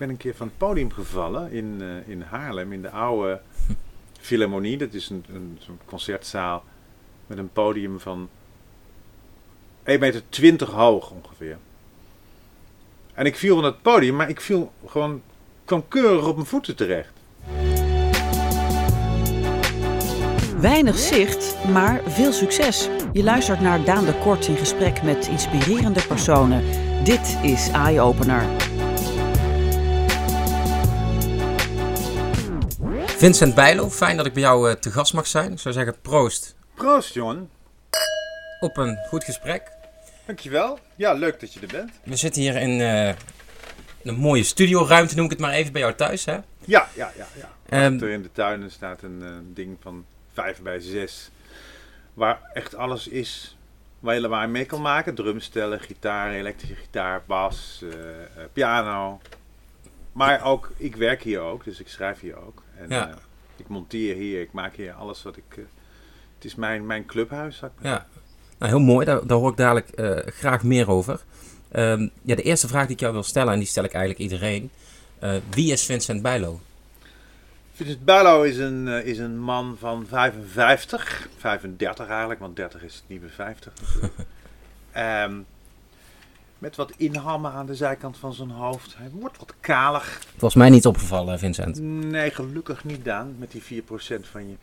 ben een keer van het podium gevallen in, eh, in Haarlem, in de oude Philharmonie. Dat is een, een concertzaal met een podium van 1,20 meter hoog ongeveer. En ik viel van het podium, maar ik viel gewoon kwam keurig op mijn voeten terecht. Weinig zicht, maar veel succes. Je luistert naar Daan de Kort in gesprek met inspirerende personen. Dit is Eye Opener. Vincent Bijlo, fijn dat ik bij jou eh, te gast mag zijn. Ik zou zeggen proost Proost, John. op een goed gesprek. Dankjewel. Ja, leuk dat je er bent. We zitten hier in eh, een mooie studioruimte, noem ik het maar even, bij jou thuis. Hè? Ja, ja, ja. ja. Ehm, Achter in de tuin staat een eh, ding van 5 bij 6. Waar echt alles is waar je je mee kan maken. Drumstellen, gitaar, elektrische gitaar, bas, piano. Maar ook, ik werk hier ook, dus ik schrijf hier ook. En Ja. eh, ik monteer hier, ik maak hier alles wat ik... eh, het is mijn, mijn clubhuis, zou ik maar Ja, nou, heel mooi. Daar, daar hoor ik dadelijk eh, graag meer over. Ehm, ja, de eerste vraag die ik jou wil stellen, en die stel ik eigenlijk iedereen. Wie is Vincent Bijlo? Vincent Bijlo is een, is een man van 55, 35 eigenlijk, want 30 is het niet meer 50. natuurlijk. Met wat inhammen aan de zijkant van zijn hoofd. Hij wordt wat kalig. Het was mij niet opgevallen, Vincent. Nee, gelukkig niet Daan, met die 4% van je.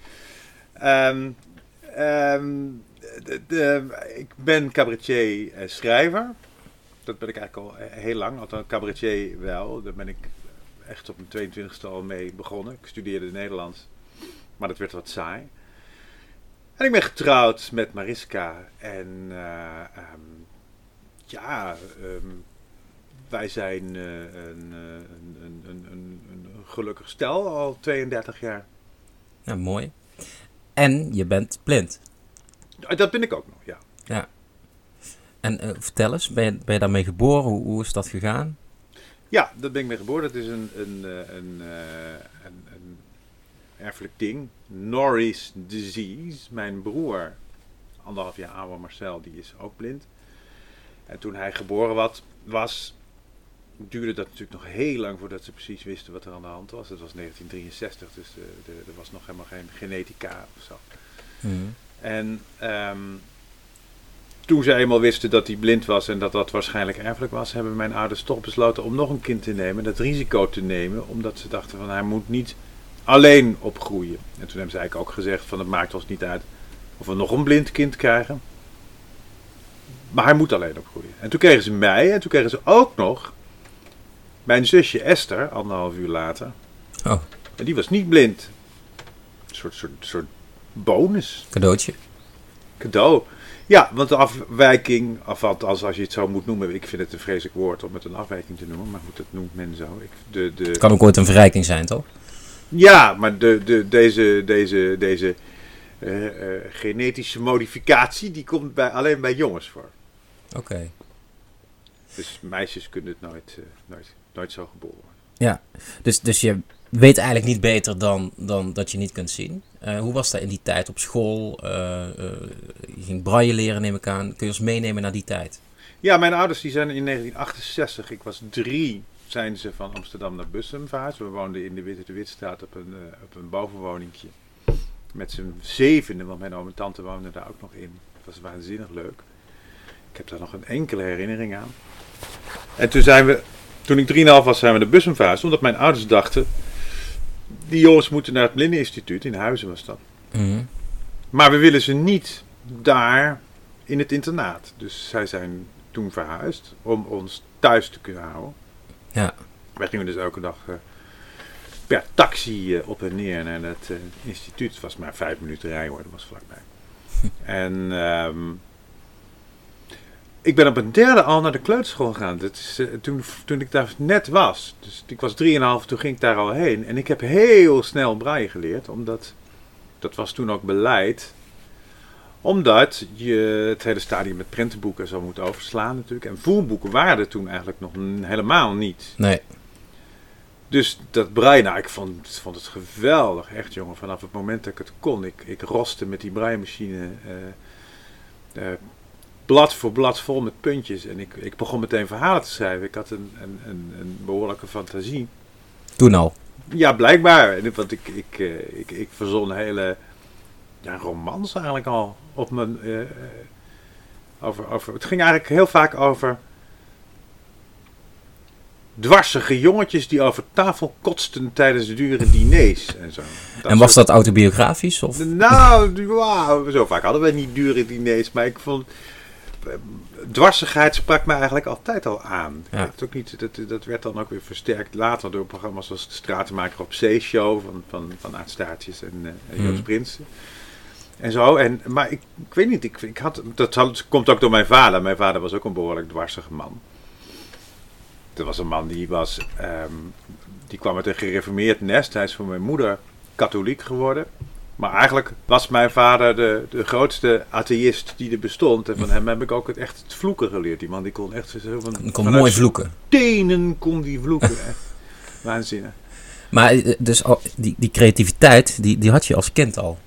Ehm, ehm, de, de- ik ben cabaretier eh, schrijver. Dat ben ik eigenlijk al eh, heel lang. Althans, cabaretier wel. Daar ben ik echt op mijn 22e al mee begonnen. Ik studeerde Nederlands. Maar dat werd wat saai. En ik ben getrouwd met Mariska. En eh, ehm, ja, ehm, wij zijn eh, een, eh, een, een, een, een, gelukkig stel al 32 jaar. Ja, mooi. En je bent blind. Ah, Dat ben ik ook nog, ja. Ja. En eh, vertel eens, ben je, ben je daarmee geboren? Hoe, hoe is dat gegaan? Ja, dat ben ik mee geboren. Dat is een, een, een, een, een erfelijk ding. Norris disease. Mijn broer, anderhalf jaar ouder Marcel, die is ook blind. En toen hij geboren wat, was, duurde dat natuurlijk nog heel lang voordat ze precies wisten wat er aan de hand was. Het was 1963, dus er was nog helemaal geen genetica of zo. En ehm, toen ze eenmaal wisten dat hij blind was en dat dat waarschijnlijk erfelijk was, hebben mijn ouders toch besloten om nog een kind te nemen, dat risico te nemen, omdat ze dachten van hij moet niet alleen opgroeien. En toen hebben ze eigenlijk ook gezegd van het maakt ons niet uit of we nog een blind kind krijgen, maar hij moet alleen opgroeien. En toen kregen ze mij en toen kregen ze ook nog mijn zusje Esther, anderhalf uur later. Oh, En die was niet blind. Een soort, soort, soort bonus cadeautje. cadeau. Ja, want de afwijking, of althans als je het zo moet noemen, ik vind het een vreselijk woord om het een afwijking te noemen, maar goed, dat noemt men zo. Ik, de, de, Het kan ook ooit een verrijking zijn, toch? Ja, maar de, de, deze, deze, deze eh, eh, genetische modificatie, die komt bij, alleen bij jongens voor. Oké. Dus meisjes kunnen het nooit, eh, nooit, nooit zo geboren worden. Ja, dus, dus je weet eigenlijk niet beter dan, dan dat je niet kunt zien. Eh, hoe was dat in die tijd op school? Eh, je ging braille leren, neem ik aan. Kun je ons meenemen naar die tijd? Ja, mijn ouders die zijn in 1968, ik was drie, zijn ze van Amsterdam naar Bussum verhuisd. We woonden in de Witte de Witstraat op een, op een bovenwoningje. Met z'n zevende, want mijn oom en tante woonden daar ook nog in. Het was waanzinnig leuk. Ik heb daar nog een enkele herinnering aan. En toen zijn we, toen ik 3,5 was, zijn we naar Bussum verhuisd. Omdat mijn ouders dachten, die jongens moeten naar het Blindeninstituut, in Huizen was dat. Mhm. Maar we willen ze niet daar in het internaat. Dus zij zijn toen verhuisd om ons thuis te kunnen houden. Ja. Wij gingen dus elke dag eh, per taxi eh, op en neer naar het eh, instituut. Het was maar vijf minuten rijden hoor, dat was vlakbij. en ehm, ik ben op een derde al naar de kleuterschool gegaan. Dat is, eh, toen, toen ik daar net was. Dus ik was 3,5, toen ging ik daar al heen. En ik heb heel snel braille geleerd, omdat dat was toen ook beleid. Omdat je het hele stadium met prentenboeken zo moet overslaan natuurlijk. En voerboeken waren er toen eigenlijk nog helemaal niet. Nee. Dus dat braille, nou, ik vond, vond het geweldig. Echt jongen, vanaf het moment dat ik het kon. Ik, ik roste met die braille-machine. eh, eh, blad voor blad vol met puntjes. En ik, ik begon meteen verhalen te schrijven. Ik had een, een, een, een behoorlijke fantasie. Toen al. Ja, blijkbaar. Want ik, ik, eh, ik, ik verzon hele ja, romans eigenlijk al op mijn. eh, eh, over, over, het ging eigenlijk heel vaak over dwarsige jongetjes die over tafel kotsten tijdens de dure diners en zo. en was dat autobiografisch? Of? Nou, zo vaak hadden we niet dure diners, maar ik vond... Dwarsigheid sprak me eigenlijk altijd al aan. Ja. Het ook niet, dat, dat werd dan ook weer versterkt later door programma's zoals de Stratenmaker op Zeeshow van, van, van Aart Staartjes en en Joost Mhm. Prinsen. En zo, en, maar ik, ik weet niet, ik, ik had, dat had- komt ook door mijn vader. Mijn vader was ook een behoorlijk dwarsige man. Dat was een man die was, ehm, die kwam uit een gereformeerd nest. Hij is voor mijn moeder katholiek geworden. Maar eigenlijk was mijn vader de, de grootste atheïst die er bestond. En van hem heb ik ook het, echt het vloeken geleerd. Die man die kon echt zo van, Ik kon mooi vloeken. tenen kon die vloeken. Waanzinnig. Maar eh, dus al, die, die creativiteit, die, die had je als kind al.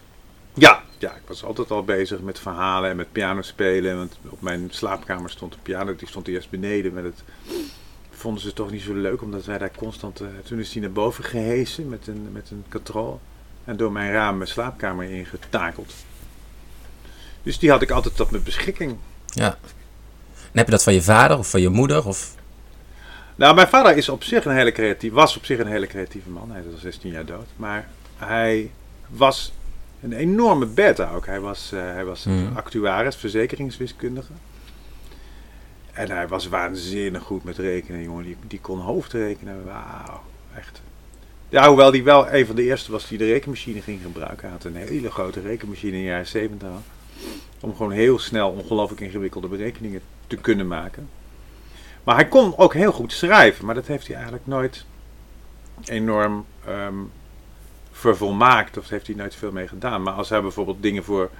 Ja, ja, ik was altijd al bezig met verhalen en met piano spelen. Want op mijn slaapkamer stond een piano, die stond eerst beneden. Met het vonden ze toch niet zo leuk, omdat wij daar constant... eh, toen is die naar boven gehesen met een, met een katrol. En door mijn raam mijn slaapkamer ingetakeld. Dus die had ik altijd tot mijn beschikking. Ja. En heb je dat van je vader of van je moeder? Of... Nou, mijn vader is op zich een hele creatief, was op zich een hele creatieve man. Hij is al 16 jaar dood. Maar hij was een enorme beta ook. Hij was, eh, hij was Mhm. actuaris, verzekeringswiskundige. En hij was waanzinnig goed met rekenen, jongen. Die, die kon hoofdrekenen. Wauw, echt. Ja, hoewel hij wel een van de eerste was die de rekenmachine ging gebruiken. Hij had een hele grote rekenmachine in de jaren 70. al. Om gewoon heel snel ongelooflijk ingewikkelde berekeningen te kunnen maken. Maar hij kon ook heel goed schrijven, maar dat heeft hij eigenlijk nooit enorm ehm, vervolmaakt of heeft hij nooit veel mee gedaan. Maar als hij bijvoorbeeld dingen voor,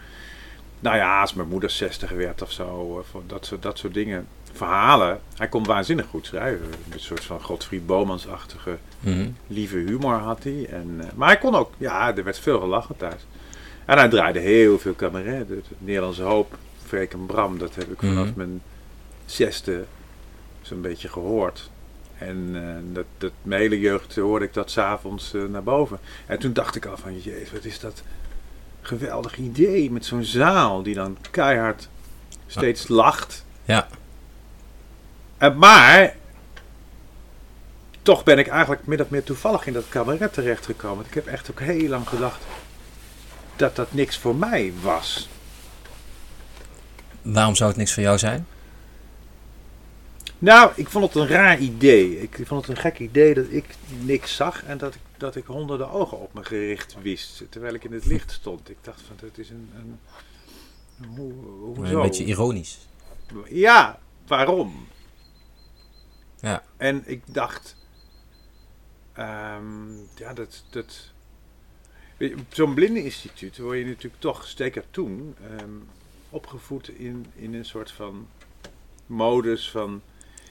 nou ja, als mijn moeder 60 werd of zo, of dat, soort, dat soort dingen, verhalen, hij kon waanzinnig goed schrijven. Een soort van Godfried Bomans-achtige Mhm. lieve humor had hij. En, eh, maar hij kon ook, ja, er werd veel gelachen thuis. En hij draaide heel veel cabaret. De, de Nederlandse Hoop, Freek en Bram, dat heb ik vanaf Mhm. mijn zesde zo'n beetje gehoord. En eh, dat, dat, mijn hele jeugd hoorde ik dat s'avonds avonds naar boven. En toen dacht ik al van, jezus, wat is dat geweldig idee met zo'n zaal die dan keihard steeds lacht. Ja. En, maar toch ben ik eigenlijk min of meer toevallig in dat cabaret terechtgekomen. Want Ik heb echt ook heel lang gedacht dat dat niks voor mij was. Waarom zou het niks voor jou zijn? Nou, ik vond het een raar idee. Ik vond het een gek idee dat ik niks zag en dat ik, dat ik honderden ogen op me gericht wist. Terwijl ik in het licht stond. Ik dacht van, dat is een... een hoe, hoezo? Een beetje ironisch. Ja, waarom? Ja. En ik dacht, ehm, ja, dat, dat zo'n blindeninstituut word je natuurlijk toch, zeker toen, ehm, opgevoed in, in een soort van modus van,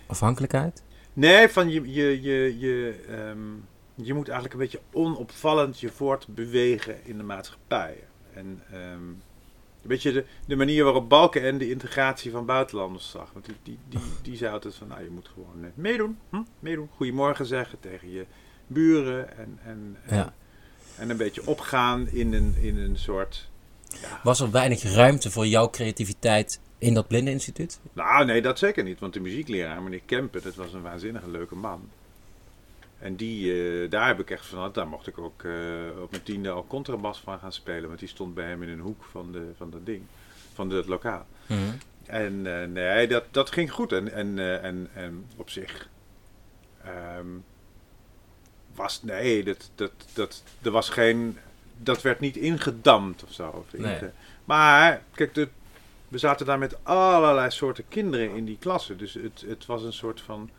Afhankelijkheid? nee, van je, je, je, je, ehm, je moet eigenlijk een beetje onopvallend je voortbewegen in de maatschappij. En ehm, een beetje de, de manier waarop Balken en de integratie van buitenlanders zag. Want die, die, die, die zei altijd van, nou, je moet gewoon eh, meedoen, hm? meedoen. Goedemorgen zeggen tegen je buren. En, en, en, Ja. en een beetje opgaan in een, in een soort... Ja. Was er weinig ruimte voor jouw creativiteit in dat blindeninstituut? Nou, nee, dat zeker niet. Want de muziekleraar, meneer Kempen, dat was een waanzinnige leuke man. En die, eh, daar heb ik echt van, daar mocht ik ook eh, op mijn tiende al contrabas van gaan spelen. Want die stond bij hem in een hoek van, de, van dat ding, van het lokaal. Mhm. En eh, nee, dat, dat ging goed. En, en, en, en op zich ehm, was, nee, dat, dat, dat, er was geen, dat werd niet ingedamd of zo. Of Nee. Maar, kijk, de, we zaten daar met allerlei soorten kinderen in die klasse. Dus het, het was een soort van,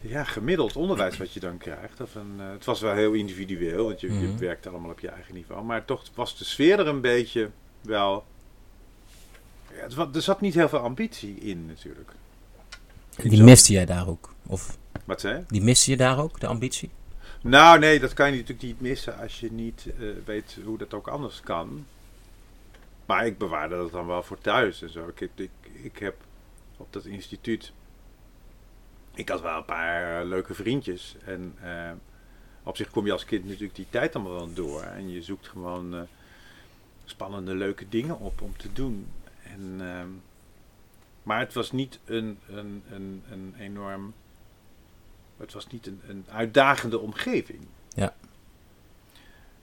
ja, gemiddeld onderwijs wat je dan krijgt. Of een, eh, het was wel heel individueel, want je, je Mhm. werkt allemaal op je eigen niveau. Maar toch was de sfeer er een beetje wel... Ja, het wa- er zat niet heel veel ambitie in natuurlijk. Die miste jij daar ook? Of Wat zei je? die miste je daar ook, de ambitie? Nou nee, dat kan je natuurlijk niet missen als je niet eh, weet hoe dat ook anders kan. Maar ik bewaarde dat dan wel voor thuis en zo. Ik, ik, ik heb op dat instituut. Ik had wel een paar eh, leuke vriendjes. En eh, op zich kom je als kind natuurlijk die tijd allemaal wel door. En je zoekt gewoon eh, spannende, leuke dingen op om te doen. En, ehm, maar het was niet een, een, een, een enorm. Het was niet een, een uitdagende omgeving. Ja.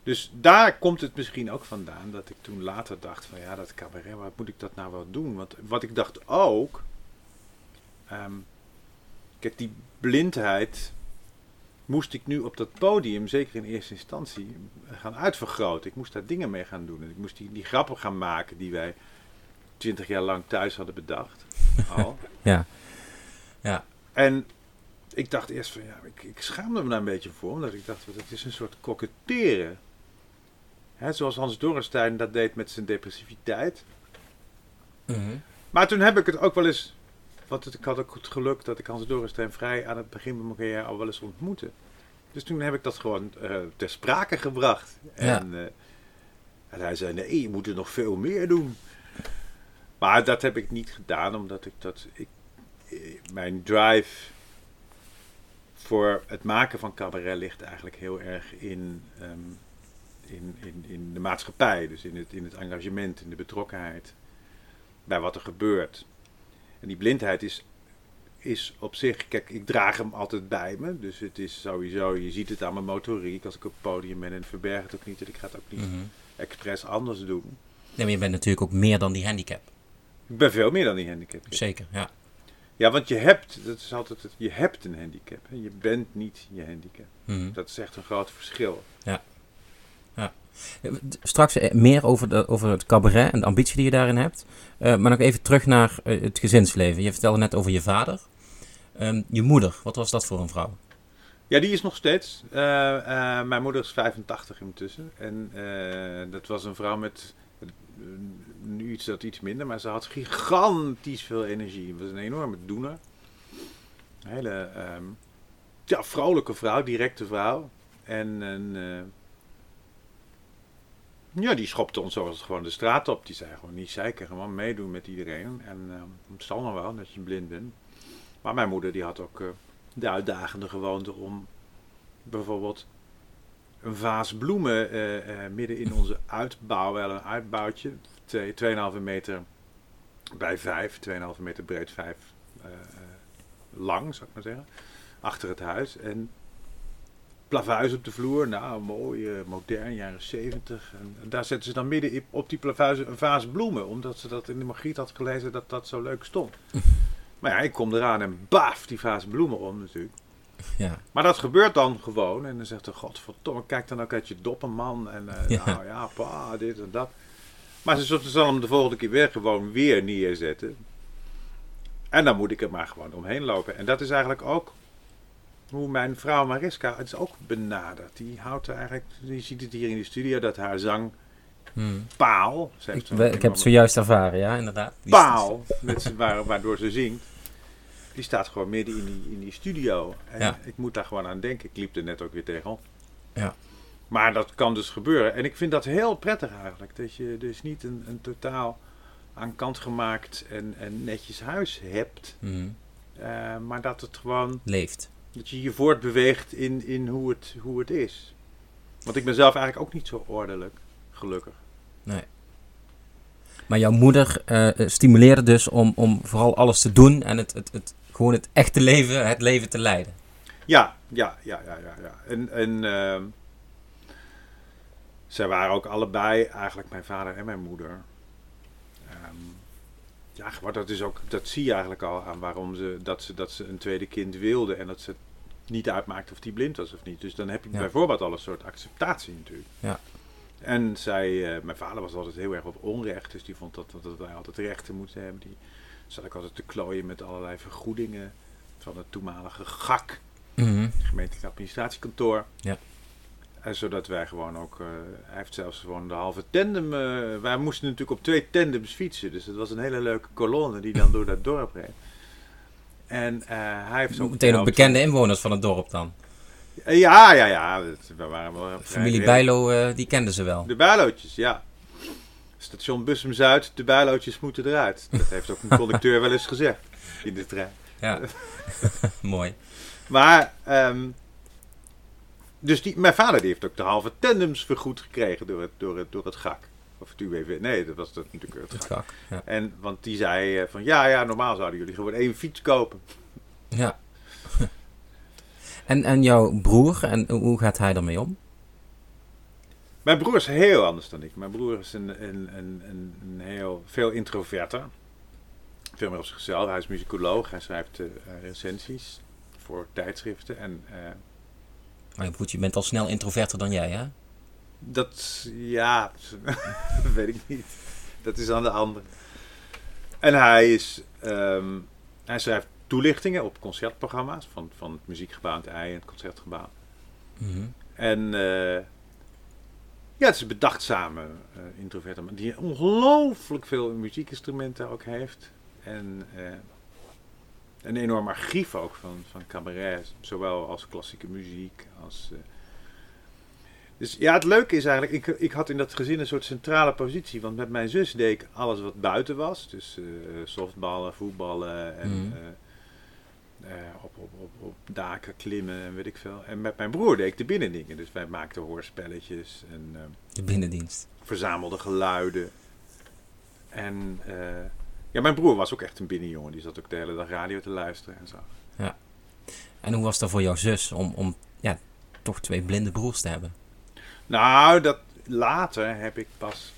Dus daar komt het misschien ook vandaan dat ik toen later dacht van ja, dat cabaret, wat moet ik dat nou wel doen? Want wat ik dacht ook, ehm, kijk die blindheid moest ik nu op dat podium, zeker in eerste instantie, gaan uitvergroten. Ik moest daar dingen mee gaan doen. En ik moest die, die grappen gaan maken die wij twintig jaar lang thuis hadden bedacht. Al. Ja. Ja. En ik dacht eerst van ja, ik, ik schaamde me daar een beetje voor, omdat ik dacht, dat is een soort koketteren. Hè, zoals Hans Dorrestein dat deed met zijn depressiviteit. Mhm. Maar toen heb ik het ook wel eens. Want het- ik had ook het geluk dat ik Hans Dorrestein vrij aan het begin van mijn carrière al wel eens ontmoette. Dus toen heb ik dat gewoon eh, ter sprake gebracht. Ja. En, eh, en hij zei: Nee, je moet er nog veel meer doen. Maar dat heb ik niet gedaan, omdat ik dat. Ik, eh, mijn drive voor het maken van cabaret ligt eigenlijk heel erg in, ehm, in, in, in de maatschappij. Dus in het, in het engagement, in de betrokkenheid bij wat er gebeurt. En die blindheid is, is op zich, kijk, ik draag hem altijd bij me. Dus het is sowieso, je ziet het aan mijn motoriek als ik op het podium ben en verberg het ook niet. En ik ga het ook niet Mhm. expres anders doen. Nee, maar je bent natuurlijk ook meer dan die handicap. Ik ben veel meer dan die handicap. Zeker, ja. Ja, want je hebt, dat is altijd het, je hebt een handicap. Hè? Je bent niet je handicap. Mhm. Dat is echt een groot verschil. Straks eh, meer over, de, over het cabaret en de ambitie die je daarin hebt. Eh, maar nog even terug naar eh, het gezinsleven. Je vertelde net over je vader. Ehm, je moeder, wat was dat voor een vrouw? Ja, die is nog steeds. Mijn moeder is 85 intussen. En dat was een vrouw met nu iets dat iets minder, maar ze had gigantisch veel energie. Het was een enorme doener. Een hele ehm, ja, vrolijke vrouw, directe vrouw. En een, ja, die schopte ons zoals gewoon de straat op. Die zei gewoon niet zeiken, gewoon meedoen met iedereen. En eh, het zal nog wel dat je blind bent. Maar mijn moeder die had ook eh, de uitdagende gewoonte om bijvoorbeeld een vaas bloemen eh, midden in onze uitbouw, wel een uitbouwtje, twee- 2,5 meter bij 5, 2,5 meter breed, 5 eh, eh, lang, zou ik maar zeggen, achter het huis. En plavuis op de vloer, nou mooi, eh, modern, jaren 70. En daar zetten ze dan midden op die plavuis een vaas bloemen, omdat ze dat in de Margriet had gelezen dat dat zo leuk stond. Maar ja, ik kom eraan en baaf, die vaas bloemen om natuurlijk. Ja. Maar dat gebeurt dan gewoon. En dan zegt de godverdomme, kijk dan ook uit je doppen, man. En eh, Ja. nou ja, pa, dit en dat. Maar ze zullen- zal hem de volgende keer weer gewoon weer neerzetten. En dan moet ik er maar gewoon omheen lopen. En dat is eigenlijk ook hoe mijn vrouw Mariska het is ook benaderd. Die houdt er eigenlijk, je ziet het hier in de studio, dat haar zang Mhm. paal. Ze heeft Ik, zo'n we- ik heb het zojuist ervaren, ja, inderdaad. Die- paal, met waar, waardoor ze zingt. Die staat gewoon midden in die, in die studio. En Ja. ik moet daar gewoon aan denken. Ik liep er net ook weer tegenop. Ja. Maar dat kan dus gebeuren. En ik vind dat heel prettig eigenlijk. Dat je dus niet een, een totaal aan kant gemaakt en, en netjes huis hebt. Mhm. eh, maar dat het gewoon, Leeft. Dat je je voortbeweegt in, in hoe, het, hoe het is. Want ik ben zelf eigenlijk ook niet zo ordelijk, gelukkig. Maar jouw moeder eh, eh, stimuleerde dus om, om vooral alles te doen en het, het, het, gewoon het echte leven, het leven te leiden. Ja, ja, ja, ja, ja. ja. En, en ehm, zij waren ook allebei, eigenlijk mijn vader en mijn moeder. Ehm, ja, gewoon, dat, is ook, dat zie je eigenlijk al aan waarom ze dat, ze dat ze een tweede kind wilde en dat ze niet uitmaakte of die blind was of niet. Dus dan heb je Ja. bijvoorbeeld al een soort acceptatie natuurlijk. Ja. En zij, eh, mijn vader was altijd heel erg op onrecht, dus die vond dat, dat wij altijd rechten moesten hebben. Die zat ook altijd te klooien met allerlei vergoedingen van het toenmalige GAK Mhm. gemeentelijk administratiekantoor. Ja. En zodat wij gewoon ook, eh, hij heeft zelfs gewoon de halve tandem, eh, wij moesten natuurlijk op twee tandems fietsen. Dus het was een hele leuke kolonne die dan door dat dorp reed. En eh, hij heeft ook... Meteen ook bekende inwoners van het dorp dan. Ja, ja, ja. We waren wel Familie Bijlo, die kenden ze wel. De Bijlootjes, ja. Station Bussum Zuid, de bijlootjes moeten eruit. Dat heeft ook een conducteur wel eens gezegd in de trein. Ja, mooi. Maar, ehm, dus die, mijn vader die heeft ook de halve tandems vergoed gekregen door het, door het, door het GAK. Of het UWV. Nee, dat was dat natuurlijk het Het GAK. Ja. En, want die zei eh, van, ja, ja, normaal zouden jullie gewoon één fiets kopen. ja. en, en jouw broer, en hoe gaat hij daarmee om? Mijn broer is heel anders dan ik. Mijn broer is een, een, een, een, een heel veel introverter. Veel meer op zichzelf. Hij is muzikoloog. Hij schrijft eh, recensies voor tijdschriften. En eh, Maar goed, je bent al snel introverter dan jij, hè? dat, ja, weet ik niet. Dat is aan de ander. En hij is, ehm, hij schrijft toelichtingen op concertprogramma's van, van het muziekgebouw aan het ei en het concertgebouw. Mhm. En eh, ja, het is een bedachtzame uh, introverte man die ongelooflijk veel muziekinstrumenten ook heeft. En eh, een enorm archief ook van, van cabaret, zowel als klassieke muziek als... eh, dus ja, het leuke is eigenlijk, ik, ik had in dat gezin een soort centrale positie. Want met mijn zus deed ik alles wat buiten was. Dus eh, softballen, voetballen en Mhm. eh, op, op, op, op daken klimmen en weet ik veel. En met mijn broer deed ik de binnendingen. Dus wij maakten hoorspelletjes en De binnendienst. verzamelden geluiden. En ja, mijn broer was ook echt een binnenjongen. Die zat ook de hele dag radio te luisteren en zo. En hoe was dat voor jouw zus om, om ja, toch twee blinde broers te hebben? Nou, dat later heb ik pas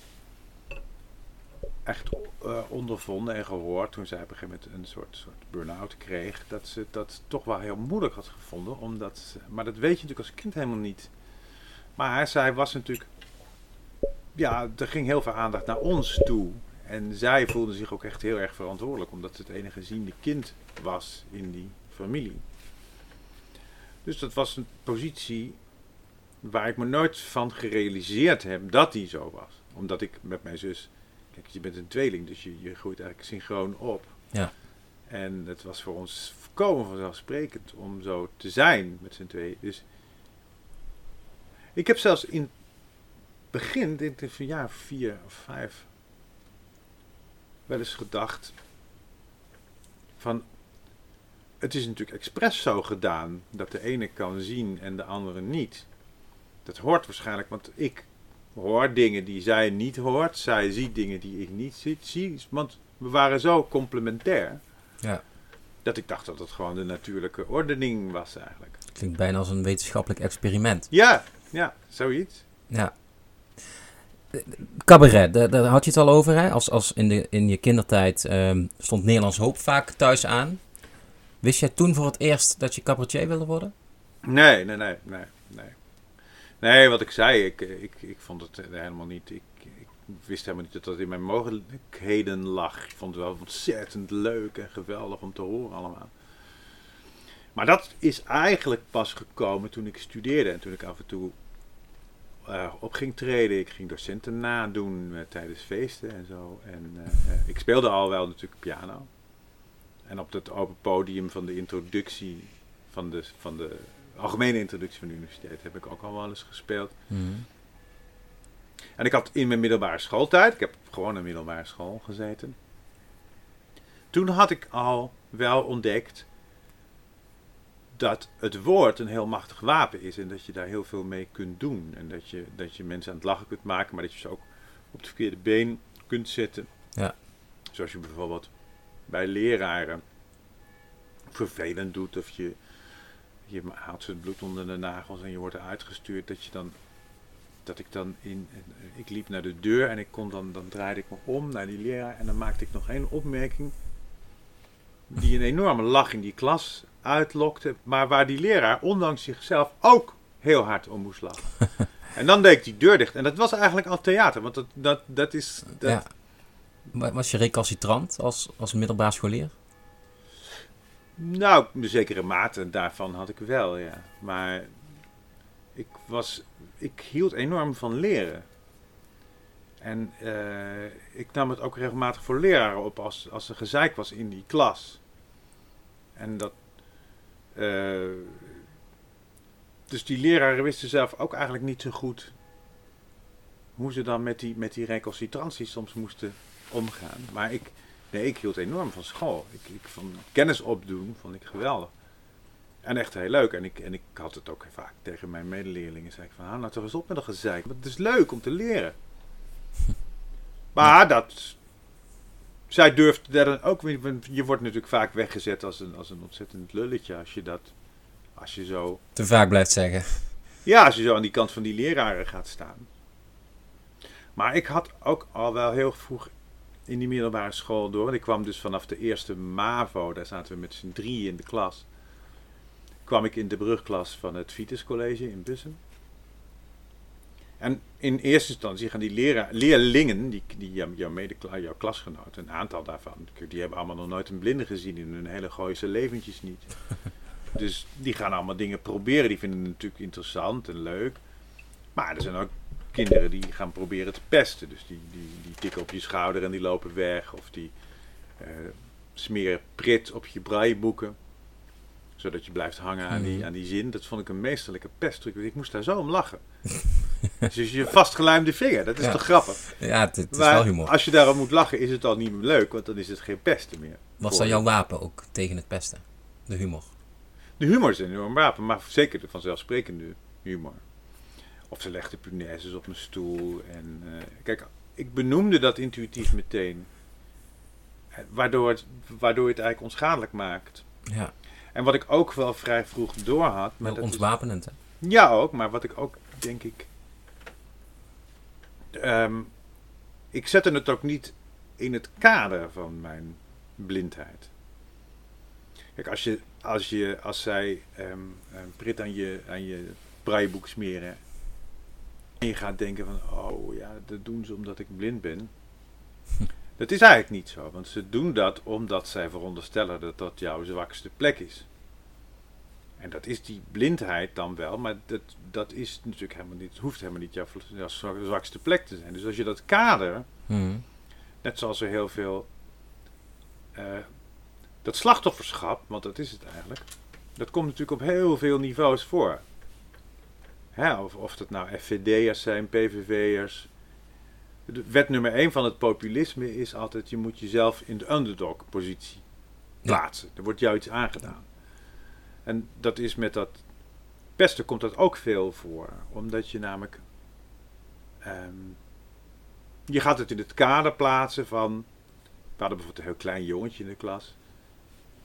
echt eh, ondervonden en gehoord toen zij op een gegeven moment een soort, soort burn-out kreeg, dat ze dat toch wel heel moeilijk had gevonden. Omdat, ze- maar dat weet je natuurlijk als kind helemaal niet. Maar zij was natuurlijk, ja, er ging heel veel aandacht naar ons toe. En zij voelde zich ook echt heel erg verantwoordelijk, omdat ze het enige ziende kind was in die familie. Dus dat was een positie waar ik me nooit van gerealiseerd heb dat die zo was. Omdat ik met mijn zus, kijk, je bent een tweeling, dus je, je groeit eigenlijk synchroon op. Ja. En het was voor ons volkomen vanzelfsprekend om zo te zijn met z'n tweeën. Dus ik heb zelfs in het begin, denk ik van jaar vier of vijf, wel eens gedacht van het is natuurlijk expres zo gedaan dat de ene kan zien en de andere niet. Dat hoort waarschijnlijk, want ik hoor dingen die zij niet hoort. Zij ziet dingen die ik niet zie. zie want we waren zo complementair. Ja. Dat ik dacht dat het gewoon de natuurlijke ordening was eigenlijk. Klinkt bijna als een wetenschappelijk experiment. Ja, ja, zoiets. Ja. Cabaret, daar, daar had je het al over. Hè? Als, als in, de, in je kindertijd ehm, stond Nederlands Hoop vaak thuis aan. Wist jij toen voor het eerst dat je cabaretier wilde worden? Nee, nee, nee, nee, nee. Nee, wat ik zei, ik, ik, ik vond het helemaal niet. Ik, ik wist helemaal niet dat dat in mijn mogelijkheden lag. Ik vond het wel ontzettend leuk en geweldig om te horen allemaal. Maar dat is eigenlijk pas gekomen toen ik studeerde en toen ik af en toe eh, op ging treden. Ik ging docenten nadoen eh, tijdens feesten en zo. En eh, ik speelde al wel natuurlijk piano. En op dat open podium van de introductie van de, van de algemene introductie van de universiteit heb ik ook al wel eens gespeeld. Mhm. En ik had in mijn middelbare schooltijd, ik heb gewoon een middelbare school gezeten. Toen had ik al wel ontdekt dat het woord een heel machtig wapen is en dat je daar heel veel mee kunt doen. En dat je, dat je mensen aan het lachen kunt maken, maar dat je ze ook op het verkeerde been kunt zetten. Ja. Zoals je bijvoorbeeld bij leraren vervelend doet of je, je haalt ze het bloed onder de nagels en je wordt eruit gestuurd. Dat je dan dat ik dan in, ik liep naar de deur en ik kon dan, dan draaide ik me om naar die leraar en dan maakte ik nog één opmerking die een enorme lach in die klas uitlokte, maar waar die leraar ondanks zichzelf ook heel hard om moest lachen. en dan deed ik die deur dicht en dat was eigenlijk al theater, want dat, dat, dat is... Dat, Ja. Wa- Was je recalcitrant als, als middelbaar scholier? Nou, een zekere mate daarvan had ik wel, ja. Maar ik was, ik hield enorm van leren. En eh, ik nam het ook regelmatig voor leraren op als, als er gezeik was in die klas. En dat. Eh, dus die leraren wisten zelf ook eigenlijk niet zo goed hoe ze dan met die, met die soms moesten omgaan. Maar ik, nee, ik hield enorm van school. Ik, ik van kennis opdoen vond ik geweldig. En echt heel leuk. En ik, en ik had het ook vaak tegen mijn medeleerlingen. Zei ik van, hou nou toch eens op met een gezeik. Want het is leuk om te leren. Maar dat... Zij durfde daar dan ook... Je wordt natuurlijk vaak weggezet als een, als een ontzettend lulletje. Als je dat... Als je zo... Te vaak blijft zeggen. Ja, als je zo aan die kant van die leraren gaat staan. Maar ik had ook al wel heel vroeg in die middelbare school door. Want ik kwam dus vanaf de eerste MAVO, daar zaten we met z'n drieën in de klas. Kwam ik in de brugklas van het Vitus College in Bussen. En in eerste instantie gaan die leerlingen, die, die jouw, medekla- jouw klasgenoten, een aantal daarvan, die hebben allemaal nog nooit een blinde gezien in hun hele Gooise leventjes niet. Dus die gaan allemaal dingen proberen. Die vinden het natuurlijk interessant en leuk. Maar er zijn ook kinderen die gaan proberen te pesten. Dus die, die, die tikken op je schouder en die lopen weg. Of die eh, smeren prit op je braaiboeken. Zodat je blijft hangen aan die, Mhm. aan die zin. Dat vond ik een meesterlijke pesttruc. Ik moest daar zo om lachen. dus je vastgeluimde vinger, dat is Ja. toch grappig? Ja, het, het is Maar wel humor. als je daarom moet lachen, is het al niet meer leuk. Want dan is het geen pesten meer. Was je. jouw wapen ook tegen het pesten? De humor. De humor is een enorm wapen, maar zeker de vanzelfsprekende humor. Of ze legde punaises op mijn stoel. En, eh, kijk, ik benoemde dat intuïtief meteen. Eh, Waardoor het, waardoor het eigenlijk onschadelijk maakt. Ja, En wat ik ook wel vrij vroeg door had. Maar wel dat is- ontwapenend. Hè? ja, ook, maar wat ik ook denk ik. Ehm, ik zette het ook niet in het kader van mijn blindheid. Kijk, als, je, als, je, als zij ehm, een prit aan je, aan je braaiboek smeren. en je gaat denken van, oh ja, dat doen ze omdat ik blind ben. Dat is eigenlijk niet zo, want ze doen dat omdat zij veronderstellen dat dat jouw zwakste plek is. En dat is die blindheid dan wel, maar dat, dat is natuurlijk helemaal niet, het hoeft helemaal niet jouw, jouw zwak- zwakste plek te zijn. Dus als je dat kader, Mhm. net zoals er heel veel, eh, dat slachtofferschap, want dat is het eigenlijk, dat komt natuurlijk op heel veel niveaus voor. Hè, of, of dat nou FVD'ers zijn, PVV'ers. De wet nummer 1 van het populisme is altijd, je moet jezelf in de underdog positie Ja. plaatsen. Er wordt jou iets aangedaan. En dat is met dat pesten komt dat ook veel voor. Omdat je namelijk... ehm, je gaat het in het kader plaatsen van... We hadden bijvoorbeeld een heel klein jongetje in de klas.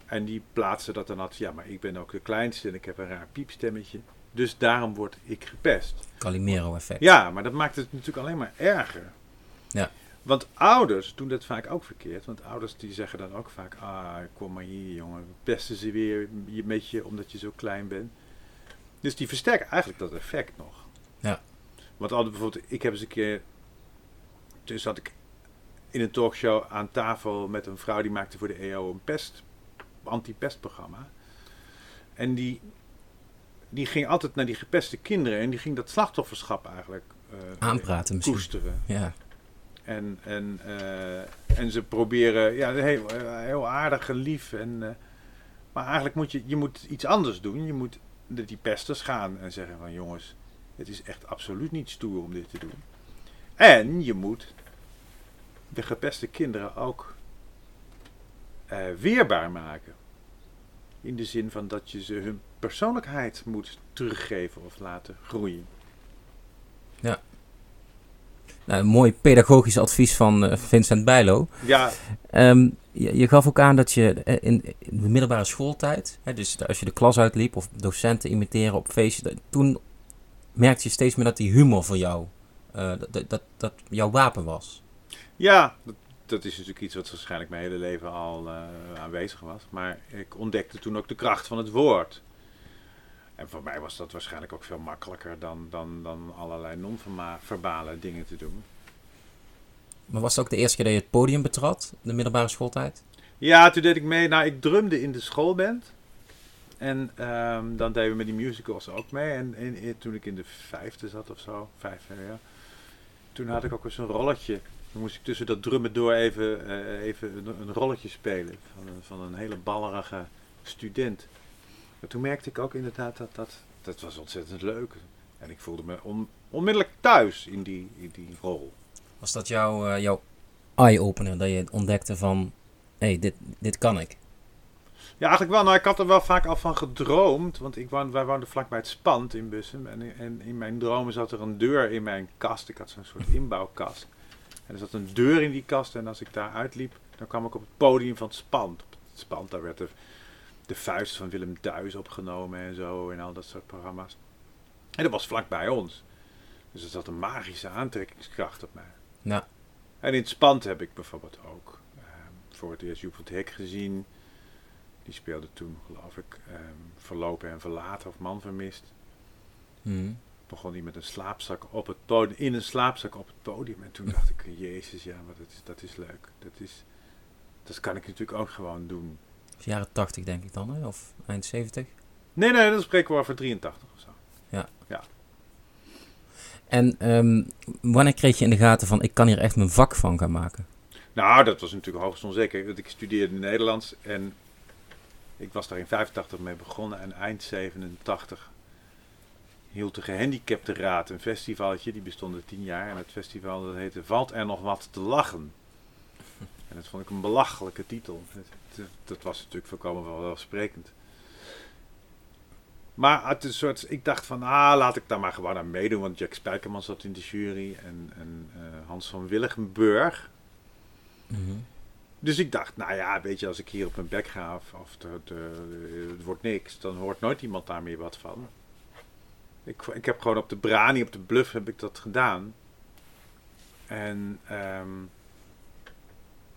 En die plaatste dat dan altijd... Ja, maar ik ben ook de kleinste en ik heb een raar piepstemmetje. Dus daarom word ik gepest. Calimero-effect. Ja, maar dat maakt het natuurlijk alleen maar erger. Ja. Want ouders doen dat vaak ook verkeerd. Want ouders die zeggen dan ook vaak... Ah, kom maar hier jongen. Pesten ze weer je- met je omdat je zo klein bent. Dus die versterken eigenlijk dat effect nog. Ja. Want altijd bijvoorbeeld... Ik heb eens een keer... Toen zat ik in een talkshow aan tafel met een vrouw... die maakte voor de EO een pest... anti-pestprogramma. En die... Die ging altijd naar die gepeste kinderen en die ging dat slachtofferschap eigenlijk eh, Aanpraten misschien. koesteren. Ja. En, en, eh, en ze proberen, ja, heel, eh, heel aardig en lief. En, eh, maar eigenlijk moet je, je moet iets anders doen. Je moet naar die pesters gaan en zeggen van jongens, het is echt absoluut niet stoer om dit te doen. En je moet de gepeste kinderen ook eh, weerbaar maken. In de zin van dat je ze hun persoonlijkheid moet teruggeven of laten groeien. Nou, een mooi pedagogisch advies van eh, Vincent Bijlo. Ja, Ehm, je, je gaf ook aan dat je eh, in, in de middelbare schooltijd, hè, dus als je de klas uitliep of docenten imiteren op feestjes, toen merkte je steeds meer dat die humor voor jou, eh, dat, dat, dat, jouw wapen was. Ja, dat, dat is natuurlijk iets wat waarschijnlijk mijn hele leven al aanwezig was. Maar ik ontdekte toen ook de kracht van het woord. En voor mij was dat waarschijnlijk ook veel makkelijker dan, dan, dan allerlei non-verbale dingen te doen. Maar was het ook de eerste keer dat je het podium betrad, de middelbare schooltijd? Ja, toen deed ik mee. Nou, ik drumde in de schoolband. En ehm, dan deden we met die musicals ook mee. En, en, en toen ik in de vijfde zat of zo, vijf jaar, toen had ik ook eens een rolletje. Dan moest ik tussen dat drummen door even, eh, even een, een rolletje spelen. Van een, van een hele ballerige student. Maar toen merkte ik ook inderdaad dat dat, dat was ontzettend leuk. En ik voelde me on- onmiddellijk thuis in die, in die rol. Was dat jouw, eh, jouw eye-opener? Dat je ontdekte van, hé, hey, dit, dit kan ik. Ja, eigenlijk wel. Nou, ik had er wel vaak al van gedroomd. Want ik woon, wij woonden vlakbij het Spand in Bussum. En, en in mijn dromen zat er een deur in mijn kast. Ik had zo'n soort inbouwkast. En er zat een deur in die kast. En als ik daar uitliep, dan kwam ik op het podium van het Spand. Op het Spand, daar werd de, de vuist van Willem Duis opgenomen en zo. En al dat soort programma's. En dat was vlakbij ons. Dus er zat een magische aantrekkingskracht op mij. En in het Spand heb ik bijvoorbeeld ook ehm, voor het eerst Joep van het Hek gezien. Die speelde toen, geloof ik, ehm, Verlopen en Verlaten of Man Vermist. Mhm. Begon hij met een slaapzak op het podium, in een slaapzak op het podium. En toen dacht ik, jezus, ja, maar dat is, dat is leuk. Dat, is, dat kan ik natuurlijk ook gewoon doen. Jaren 80 denk ik dan, hè? of eind 70. Nee, nee, dan spreken we over 83 of zo. En ehm, wanneer kreeg je in de gaten van, ik kan hier echt mijn vak van gaan maken? Nou, dat was natuurlijk hoogst onzeker. Want ik studeerde Nederlands en ik was daar in 85 mee begonnen. En eind 87 hield de gehandicapte raad een festivaltje. Die bestond er tien jaar. En het festival dat heette Valt er nog wat te lachen? En dat vond ik een belachelijke titel. Dat, was natuurlijk volkomen vanzelfsprekend. Maar het een soort, ik dacht van, ah, laat ik daar maar gewoon aan meedoen. Want Jack Spijkerman zat in de jury en, en eh, Hans van Willigenburg. Mhm. Dus ik dacht, nou ja, weet je, als ik hier op mijn bek ga of, eh, het wordt niks, dan hoort nooit iemand daar meer wat van. Ik, ik heb gewoon op de brani, op de bluff heb ik dat gedaan. En ehm,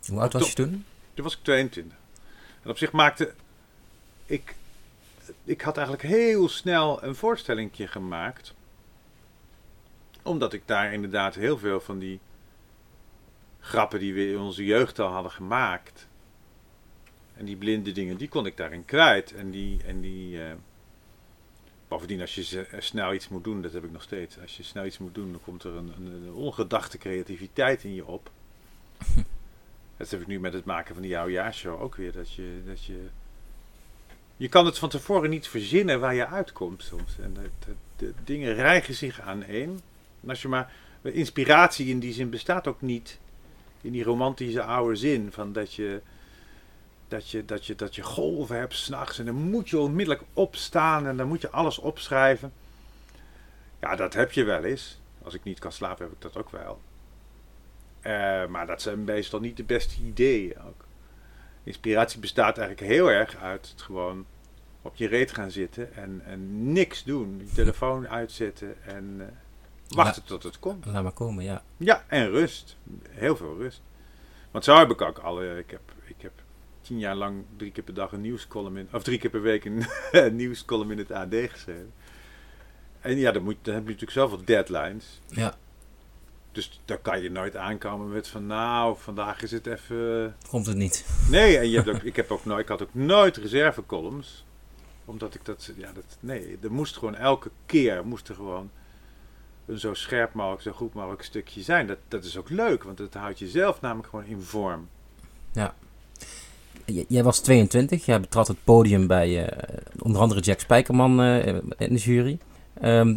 Hoe oud was je toen? toen was ik 22. En op zich maakte ik, ik had eigenlijk heel snel een voorstellingje gemaakt. Omdat ik daar inderdaad heel veel van die grappen die we in onze jeugd al hadden gemaakt. En die blinde dingen, die kon ik daarin kwijt. En die, en die eh, bovendien, als je eh, snel iets moet doen, dat heb ik nog steeds. Als je snel iets moet doen, dan komt er een, een, een ongedachte creativiteit in je op. Dat heb ik nu met het maken van die oudejaarshow ook weer. Dat je, dat je, je kan het van tevoren niet verzinnen waar je uitkomt soms. En de, de, de dingen rijgen zich aan één. En als je maar... Inspiratie in die zin bestaat ook niet in die romantische oude zin. Van dat je, dat je, dat je, dat je golven hebt s'nachts. En dan moet je onmiddellijk opstaan en dan moet je alles opschrijven. Ja, dat heb je wel eens. Als ik niet kan slapen heb ik dat ook wel. Eh, maar dat zijn meestal niet de beste ideeën ook. Inspiratie bestaat eigenlijk heel erg uit het gewoon op je reet gaan zitten en, en niks doen. Je telefoon uitzetten en eh, wachten tot het komt. Laat maar komen, ja. Ja, en rust. Heel veel rust. Want zo heb ik ook alle. Ik heb, ik heb tien jaar lang drie keer per dag een nieuwscolumn in. Of drie keer per week een, een nieuwscolumn in het AD geschreven. En ja, dan, moet, dan heb je natuurlijk zoveel deadlines. Ja, Dus daar kan je nooit aankomen met van nou, vandaag is het even. komt het niet. Nee, en je hebt ook, ik, heb ook nooit, ik had ook nooit reservecolumns. Omdat ik dat. Ja, dat. Nee, er moest gewoon elke keer moest er gewoon een zo scherp mogelijk, zo goed mogelijk stukje zijn. Dat, dat is ook leuk, want het houdt jezelf namelijk gewoon in vorm. J- Jij was 22, jij betrad het podium bij eh, onder andere Jack Spijkerman eh, in de jury. Ehm,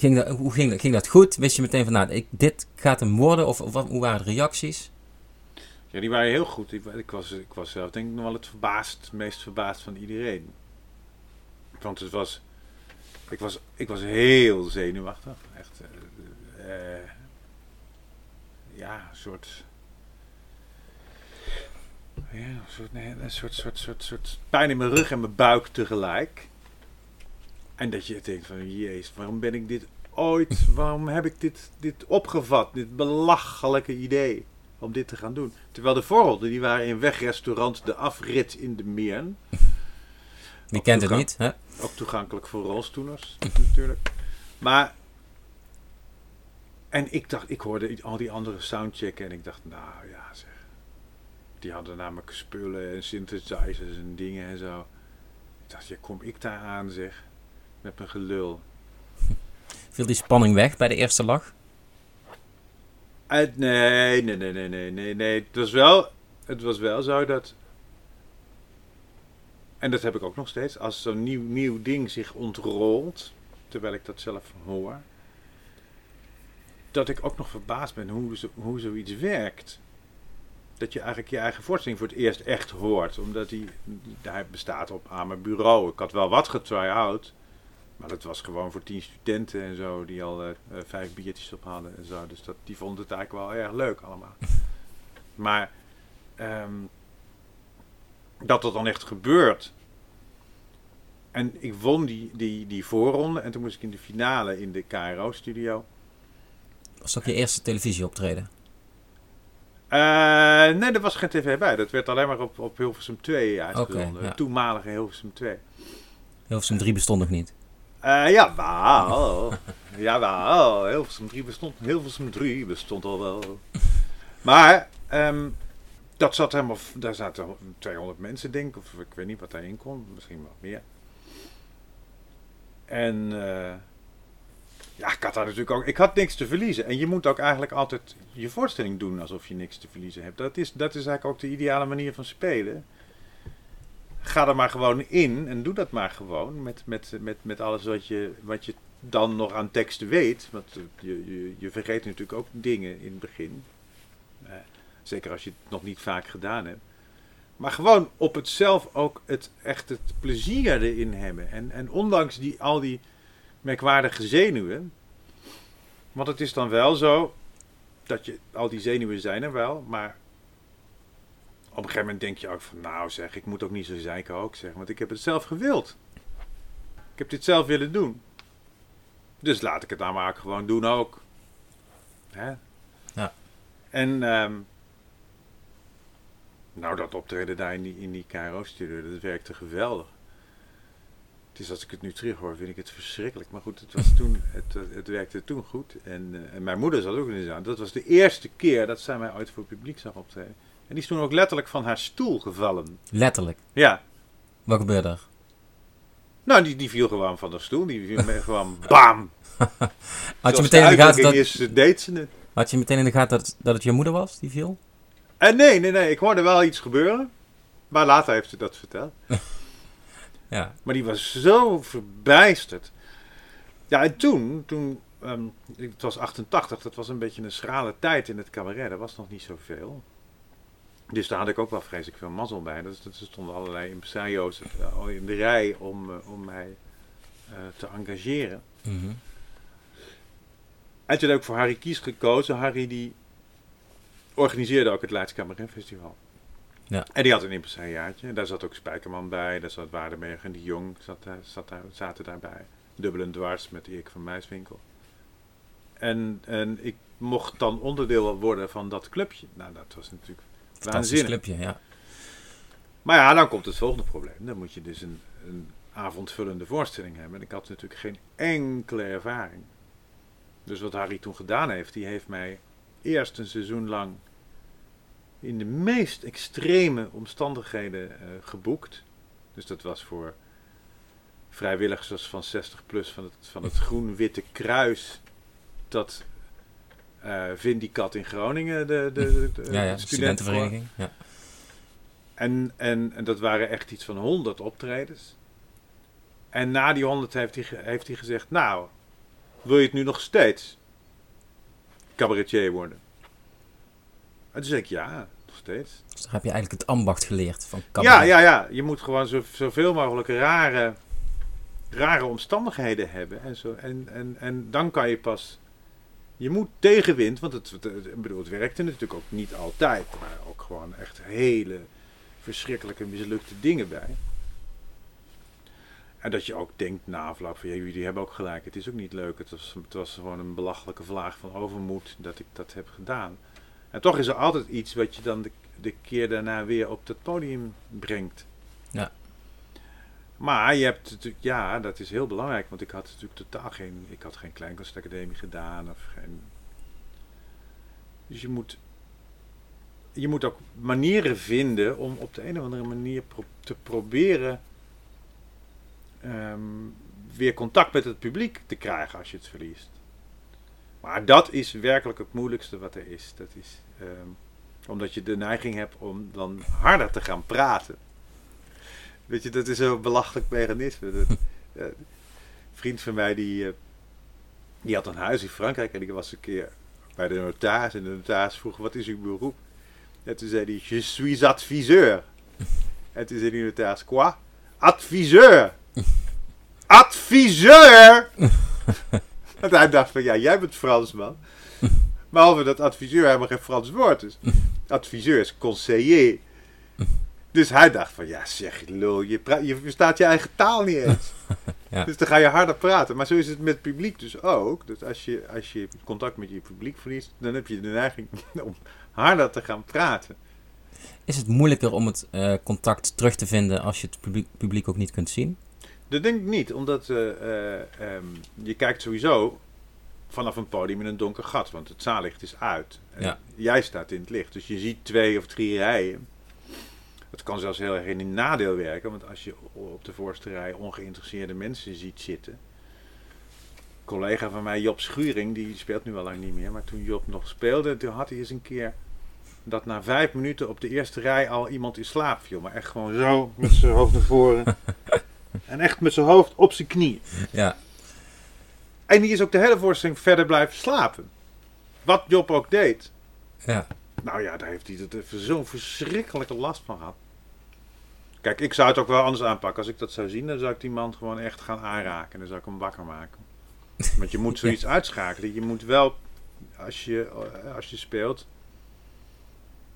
ging dat, hoe ging dat? Ging dat goed? Wist je meteen van, nou, ik, dit gaat hem worden? Of, hoe waren de reacties? Ja, die waren heel goed. Ik, ik, was, ik was zelf denk ik nog wel het verbaasd, meest verbaasd van iedereen. Want het was, ik was, ik was heel zenuwachtig. Echt, eh, ja, een soort, ja, een soort, een soort, soort, soort, soort pijn in mijn rug en mijn buik tegelijk. En dat je denkt van, jezus, waarom ben ik dit ooit, waarom heb ik dit, dit opgevat, dit belachelijke idee om dit te gaan doen. Terwijl de voorbeelden, die waren in wegrestaurant De Afrit in de Meern. Wie Ook kent het niet? Hè? Ook toegankelijk voor rolstoelers, natuurlijk. Maar, en ik dacht, ik hoorde al die andere soundchecken en ik dacht, nou ja zeg. Die hadden namelijk spullen en synthesizers en dingen en zo. Ik dacht, ja kom ik daar aan zeg. Met mijn gelul. Viel die spanning weg bij de eerste lach? Uit, nee, nee, nee, nee, nee, nee, nee. Het was wel, het was wel zo dat. En dat heb ik ook nog steeds. Als zo'n nieuw, nieuw ding zich ontrolt. terwijl ik dat zelf hoor, dat ik ook nog verbaasd ben hoe, zo, hoe zoiets werkt. Dat je eigenlijk je eigen voorstelling voor het eerst echt hoort. Omdat die, hij bestaat op aan mijn bureau. Ik had wel wat getry-out. Maar dat was gewoon voor tien studenten en zo. Die al uh, vijf biertjes op hadden en zo. Dus dat, die vonden het eigenlijk wel erg leuk allemaal. maar um, dat dat dan echt gebeurt. En ik won die, die, die voorronde. En toen moest ik in de finale in de KRO-studio. Was dat je eerste televisieoptreden? Uh, nee, er was geen tv bij. Dat werd alleen maar op, op Hilversum 2 uitgezonden. Okay, ja. Toenmalige Hilversum 2. Hilversum 3 bestond nog niet? Uh, ja, wel. ja, wel. Hilversum 3 bestond. Hilversum 3 bestond al wel. Maar um, dat zat helemaal. Daar zaten 200 mensen, denk ik. Of ik weet niet wat daarin kon. Misschien wat meer. En uh, ja, ik had daar natuurlijk ook. Ik had niks te verliezen. En je moet ook eigenlijk altijd je voorstelling doen alsof je niks te verliezen hebt. Dat is, dat is eigenlijk ook de ideale manier van spelen. Ga er maar gewoon in en doe dat maar gewoon. Met, met, met, met alles wat je, wat je dan nog aan teksten weet. Want je, je, je vergeet natuurlijk ook dingen in het begin. Eh, zeker als je het nog niet vaak gedaan hebt. Maar gewoon op het zelf ook het, echt het plezier erin hebben. En, en ondanks die, al die merkwaardige zenuwen. Want het is dan wel zo dat je, al die zenuwen zijn er wel, maar op een gegeven moment denk je ook van, nou zeg, ik moet ook niet zo zeiken ook zeg, want ik heb het zelf gewild. Ik heb dit zelf willen doen. Dus laat ik het dan maar gewoon doen ook. Hè? Ja. En um, nou, dat optreden daar in die, in die KRO-studio, dat werkte geweldig. Het is als ik het nu terug hoor, vind ik het verschrikkelijk. Maar goed, het, was toen, het, het werkte toen goed. En, uh, en mijn moeder zat ook in de zaal. Dat was de eerste keer dat zij mij ooit voor het publiek zag optreden. En die is toen ook letterlijk van haar stoel gevallen. Letterlijk? Ja. Wat gebeurde er? Nou, die, die viel gewoon van de stoel. Die viel gewoon bam. Had je meteen in de gaten dat... Is, deed ze het. Had je meteen in de gaten dat, dat het je moeder was die viel? En nee, nee, nee. Ik hoorde wel iets gebeuren. Maar later heeft ze dat verteld. ja. Maar die was zo verbijsterd. Ja, en toen, toen um, het was 88, dat was een beetje een schrale tijd in het cabaret. Er was nog niet zoveel. Dus daar had ik ook wel vreselijk veel mazzel bij. Dus er stonden allerlei impresario's uh, in de rij om, uh, om mij uh, te engageren. Mm -hmm. En toen heb ik voor Harry Kies gekozen. Harry die organiseerde ook het Leids Cabaret Festival. Ja. En die had een impresariaatje. Daar zat ook Spijkerman bij. Daar zat Waardenberg en de Jong zat, zat daar, zaten daarbij. Dubbel en dwars met Erik van Muiswinkel. En, en ik mocht dan onderdeel worden van dat clubje. Nou, dat was natuurlijk clubje, ja. Maar ja, dan komt het volgende probleem. Dan moet je dus een, een avondvullende voorstelling hebben. En ik had natuurlijk geen enkele ervaring. Dus wat Harry toen gedaan heeft, die heeft mij eerst een seizoen lang in de meest extreme omstandigheden uh, geboekt. Dus dat was voor vrijwilligers van 60 plus van het, van het Groen-Witte Kruis. Dat uh, Vindicat in Groningen, de, de, de ja, ja, studentenvereniging. Ja. En, en, en dat waren echt iets van 100 optredens. En na die 100 heeft hij, heeft hij gezegd: Nou, wil je het nu nog steeds? Cabaretier worden. En toen zei ik ja, nog steeds. Dus dan heb je eigenlijk het ambacht geleerd van cabaret. Ja, ja, ja. Je moet gewoon zo, zoveel mogelijk rare, rare omstandigheden hebben. En, zo. En, en, en dan kan je pas... Je moet tegenwind, want het, bedoel, het werkte natuurlijk ook niet altijd. Maar ook gewoon echt hele verschrikkelijke mislukte dingen bij. En dat je ook denkt na afloop van, ja, jullie hebben ook gelijk, het is ook niet leuk. Het was, gewoon een belachelijke vlaag van overmoed dat ik dat heb gedaan. En toch is er altijd iets wat je dan de, de keer daarna weer op het podium brengt. Ja. Maar je hebt natuurlijk, ja, dat is heel belangrijk, want ik had natuurlijk totaal geen, ik had geen kleinkunstacademie gedaan of geen. Dus je moet, je moet ook manieren vinden om op de een of andere manier te proberen um, weer contact met het publiek te krijgen als je het verliest. Maar dat is werkelijk het moeilijkste wat er is. Dat is um, omdat je de neiging hebt om dan harder te gaan praten. Weet je, dat is een belachelijk mechanisme. Dat, uh, vriend van mij die, eh, die had een huis in Frankrijk en die was een keer bij de notaris. En de notaris vroeg, wat is uw beroep? En toen zei hij, je suis adviseur. En toen zei die notaris, quoi? Adviseur! Adviseur! Want hij dacht van, ja, jij bent Fransman. Behalve dat adviseur helemaal geen Frans woord is. Adviseur is conseiller. Dus hij dacht van, ja zeg, lul, je, je verstaat je eigen taal niet eens. Ja. Dus dan ga je harder praten. Maar zo is het met het publiek dus ook. Dus als je, als je contact met je publiek verliest, dan heb je de neiging om harder te gaan praten. Is het moeilijker om het eh, contact terug te vinden als je het publiek, publiek ook niet kunt zien? Dat denk ik niet, omdat eh, eh, ehm, je kijkt sowieso vanaf een podium in een donker gat, want het zaallicht is uit. En Ja. Jij staat in het licht, dus je ziet twee of drie rijen. Het kan zelfs heel erg in een nadeel werken, want als je op de voorste rij ongeïnteresseerde mensen ziet zitten. Een collega van mij, Job Schuring, die speelt nu al lang niet meer, maar toen Job nog speelde, toen had hij eens een keer dat na vijf minuten op de eerste rij al iemand in slaap viel. Maar echt gewoon zo, met zijn hoofd naar voren. En echt met zijn hoofd op zijn knie. Ja, En die is ook de hele voorstelling verder blijven slapen. Wat Job ook deed. ja. Nou ja, daar heeft hij zo'n verschrikkelijke last van gehad. Kijk, ik zou het ook wel anders aanpakken. Als ik dat zou zien, dan zou ik die man gewoon echt gaan aanraken. En dan zou ik hem wakker maken. Want je moet zoiets uitschakelen. Je moet wel, als je, als je speelt...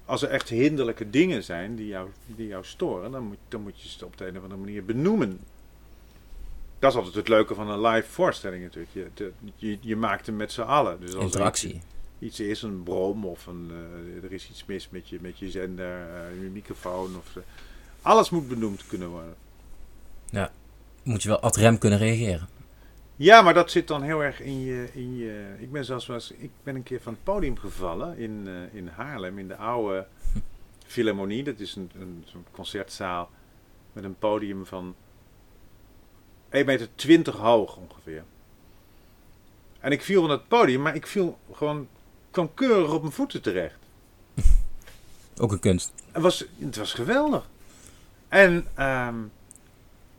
Als er echt hinderlijke dingen zijn die jou, die jou storen... Dan moet, dan moet je ze op de een of andere manier benoemen. Dat is altijd het leuke van een live voorstelling natuurlijk. Je, de- je, je maakt hem met z'n allen. Dus als er interactie. Iets- is, een brom of een, eh, er is iets mis met je, met je zender, eh, je microfoon. Of, eh, alles moet benoemd kunnen worden. Moet je wel ad rem kunnen reageren. Ja, maar dat zit dan heel erg in je. In je ik ben zelfs wel eens, ik ben een keer van het podium gevallen in, in Haarlem, in de oude Philharmonie. Dat is een, een zo'n concertzaal met een podium van 1,20 meter hoog ongeveer. En ik viel van het podium, maar ik viel gewoon, kwam keurig op mijn voeten terecht. Ook een kunst. Het was, het was geweldig. En ehm,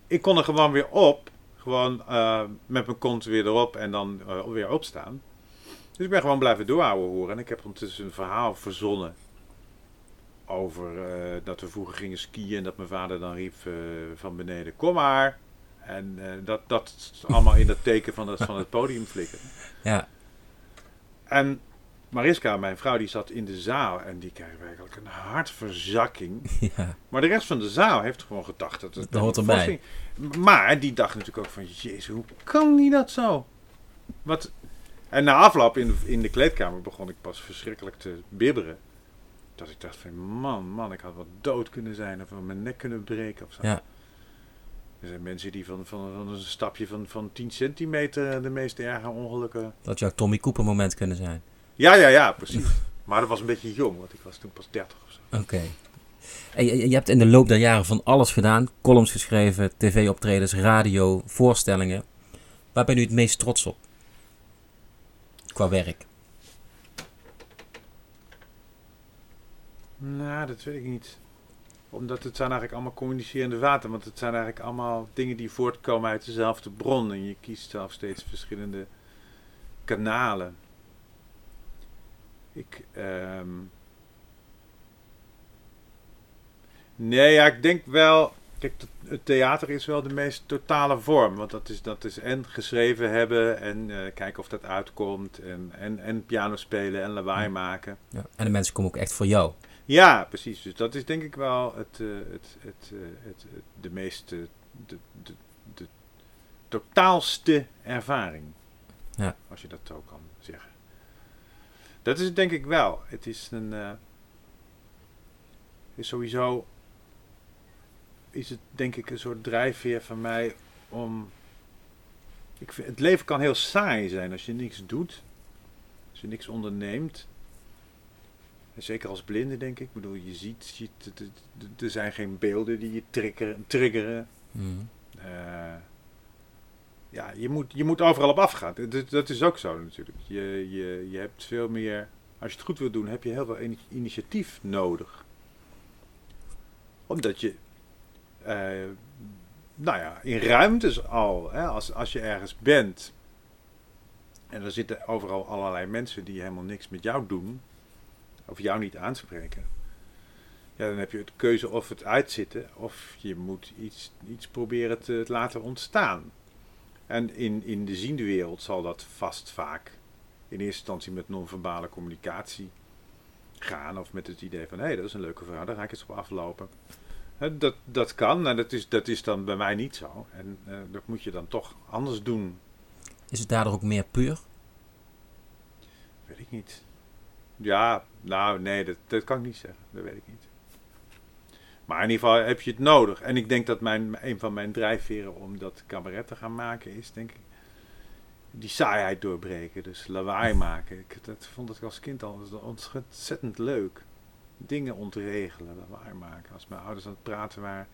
ik kon er gewoon weer op. Gewoon eh, met mijn kont weer erop en dan eh, weer opstaan. Dus ik ben gewoon blijven doorhouden horen. En ik heb ondertussen een verhaal verzonnen. Over eh, dat we vroeger gingen skiën en dat mijn vader dan riep eh, van beneden: Kom maar. En dat, dat allemaal in dat teken van het, van het podium flikken. Ja, En Mariska, mijn vrouw, die zat in de zaal en die kreeg werkelijk een hartverzakking. ja. Maar de rest van de zaal heeft gewoon gedacht dat het Dat hoort erbij. Maar die dacht natuurlijk ook van, jezus, hoe kan die dat zo? Wat? En na afloop in de, in de kleedkamer begon ik pas verschrikkelijk te bibberen. Dat ik dacht van, man, man, ik had wel dood kunnen zijn of mijn nek kunnen breken of zo. Ja. Er zijn mensen die van, van, van een stapje van, van 10 centimeter de meest erge ongelukken Dat jouw Tommy Cooper moment kunnen zijn. Ja, ja, ja, precies. Maar dat was een beetje jong, want ik was toen pas 30 of zo. Oké. En je, je hebt in de loop der jaren van alles gedaan. Columns geschreven, tv-optredens, radio, voorstellingen. Waar ben je nu het meest trots op? Qua werk. Nou, dat weet ik niet. Omdat het zijn eigenlijk allemaal communicerende water. Want het zijn eigenlijk allemaal dingen die voortkomen uit dezelfde bron. En je kiest zelf steeds verschillende kanalen. Ik, ehm Nee, ja, ik denk wel... Kijk, het- theater is wel de meest totale vorm. Want dat is, dat is en geschreven hebben en eh, kijken of dat uitkomt. En, en, en piano spelen en lawaai maken. Ja. En de mensen komen ook echt voor jou. Ja, precies. Dus dat is denk ik wel het, eh, het, het, eh, het, het- de meest de, de, de totaalste ervaring. Ja. Als je dat zo kan. Dat is het denk ik wel. Het is een. eh, is sowieso. Is het denk ik een soort drijfveer van mij om. Ik vind, het leven kan heel saai zijn als je niks doet. Als je niks onderneemt. En Zeker als blinde, denk ik. Ik bedoel, je ziet, je er zijn geen beelden die je triggeren. triggeren. Mhm. Eh, ja, je moet, je moet overal op afgaan. Dat, dat is ook zo natuurlijk. Je, je, je hebt veel meer... Als je het goed wilt doen, heb je heel veel ini- initiatief nodig. Omdat je... eh, nou ja, in ruimtes al. Hè, als, als je ergens bent en er zitten overal allerlei mensen die helemaal niks met jou doen, of jou niet aanspreken. Ja, dan heb je de keuze of het uitzitten of je moet iets, iets proberen te laten ontstaan. En in, in de ziende wereld zal dat vast vaak in eerste instantie met non-verbale communicatie gaan. Of met het idee van, hé, hey, dat is een leuke vrouw, daar ga ik eens op aflopen. Dat, dat kan, nou, dat, is, dat is dan bij mij niet zo. En uh, dat moet je dan toch anders doen. Is het daardoor ook meer puur? Weet ik niet. Ja, nou nee, dat, dat kan ik niet zeggen. Dat weet ik niet. Maar in ieder geval heb je het nodig. En ik denk dat mijn, een van mijn drijfveren om dat cabaret te gaan maken is, denk ik, die saaiheid doorbreken. Dus lawaai maken. Ik dat vond ik als kind al ontzettend leuk. Dingen ontregelen, lawaai maken. Als mijn ouders aan het praten waren,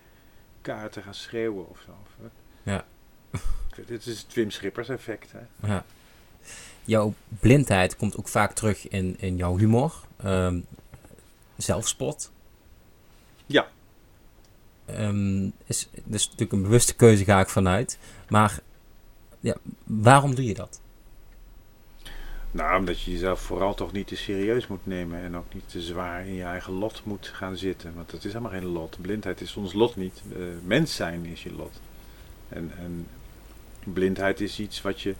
kaarten gaan schreeuwen of zo. Ja. Dit is het Wim Schippers effect. Hè? Ja. Jouw blindheid komt ook vaak terug in, in jouw humor. Um, zelfspot. Ja. Um, is, dus natuurlijk een bewuste keuze ga ik vanuit. Maar ja, waarom doe je dat? Nou, omdat je jezelf vooral toch niet te serieus moet nemen en ook niet te zwaar in je eigen lot moet gaan zitten. Want het is helemaal geen lot. Blindheid is ons lot niet. Uh, mens zijn is je lot. En, en blindheid is iets wat je,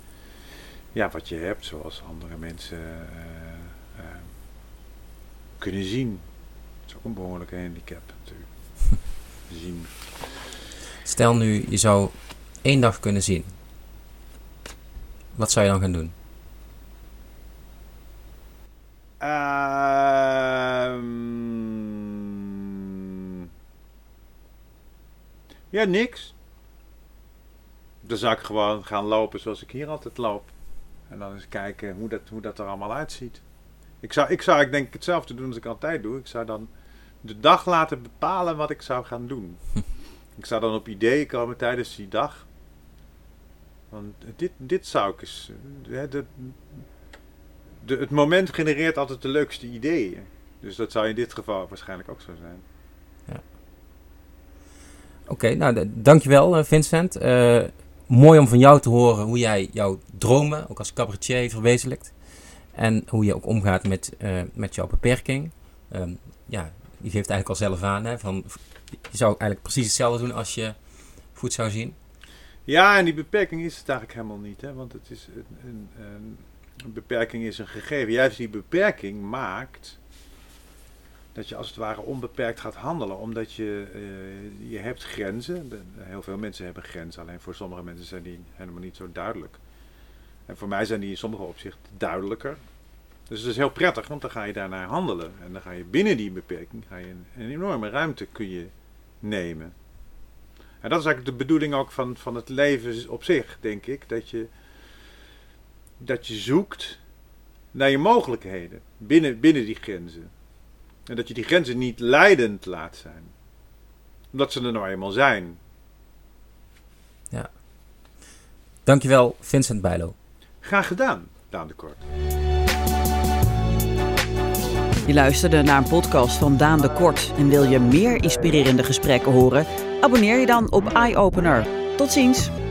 ja, wat je hebt, zoals andere mensen uh, uh, kunnen zien. Dat is ook een behoorlijke handicap natuurlijk. Zien. Stel nu, je zou één dag kunnen zien. Wat zou je dan gaan doen? Um, ja, niks. Dan zou ik gewoon gaan lopen zoals ik hier altijd loop. En dan eens kijken hoe dat, hoe dat er allemaal uitziet. Ik zou, ik zou ik denk hetzelfde doen als ik altijd doe. Ik zou dan de dag laten bepalen wat ik zou gaan doen. ik zou dan op ideeën komen tijdens die dag. Want dit, dit zou ik eens. De, de, de, het moment genereert altijd de leukste ideeën. Dus dat zou in dit geval waarschijnlijk ook zo zijn. Ja. Oké, okay, nou dankjewel eh, Vincent. Uh, mooi om van jou te horen hoe jij jouw dromen, ook als cabaretier, verwezenlijkt. En hoe je ook omgaat met, uh, met jouw beperking. Um, ja, je geeft eigenlijk al zelf aan, hè, van, je zou eigenlijk precies hetzelfde doen als je goed zou zien. Ja, en die beperking is het eigenlijk helemaal niet. Hè? Want het is een, een, een beperking is een gegeven. Juist die beperking maakt dat je als het ware onbeperkt gaat handelen. Omdat je, uh, je hebt grenzen. heel veel mensen hebben grenzen. Alleen voor sommige mensen zijn die helemaal niet zo duidelijk. En voor mij zijn die in sommige opzichten duidelijker. Dus het is heel prettig, want dan ga je daarnaar handelen. En dan ga je binnen die beperking ga je een, een enorme ruimte kun je nemen. En dat is eigenlijk de bedoeling ook van, van het leven op zich, denk ik. Dat je, dat je zoekt naar je mogelijkheden binnen, binnen die grenzen. En dat je die grenzen niet leidend laat zijn. Omdat ze er nou eenmaal zijn. Ja. Dankjewel, Vincent Bijlo. Graag gedaan, Daan de Kort. Je luisterde naar een podcast van Daan de Kort en wil je meer inspirerende gesprekken horen? Abonneer je dan op iOpener. Tot ziens!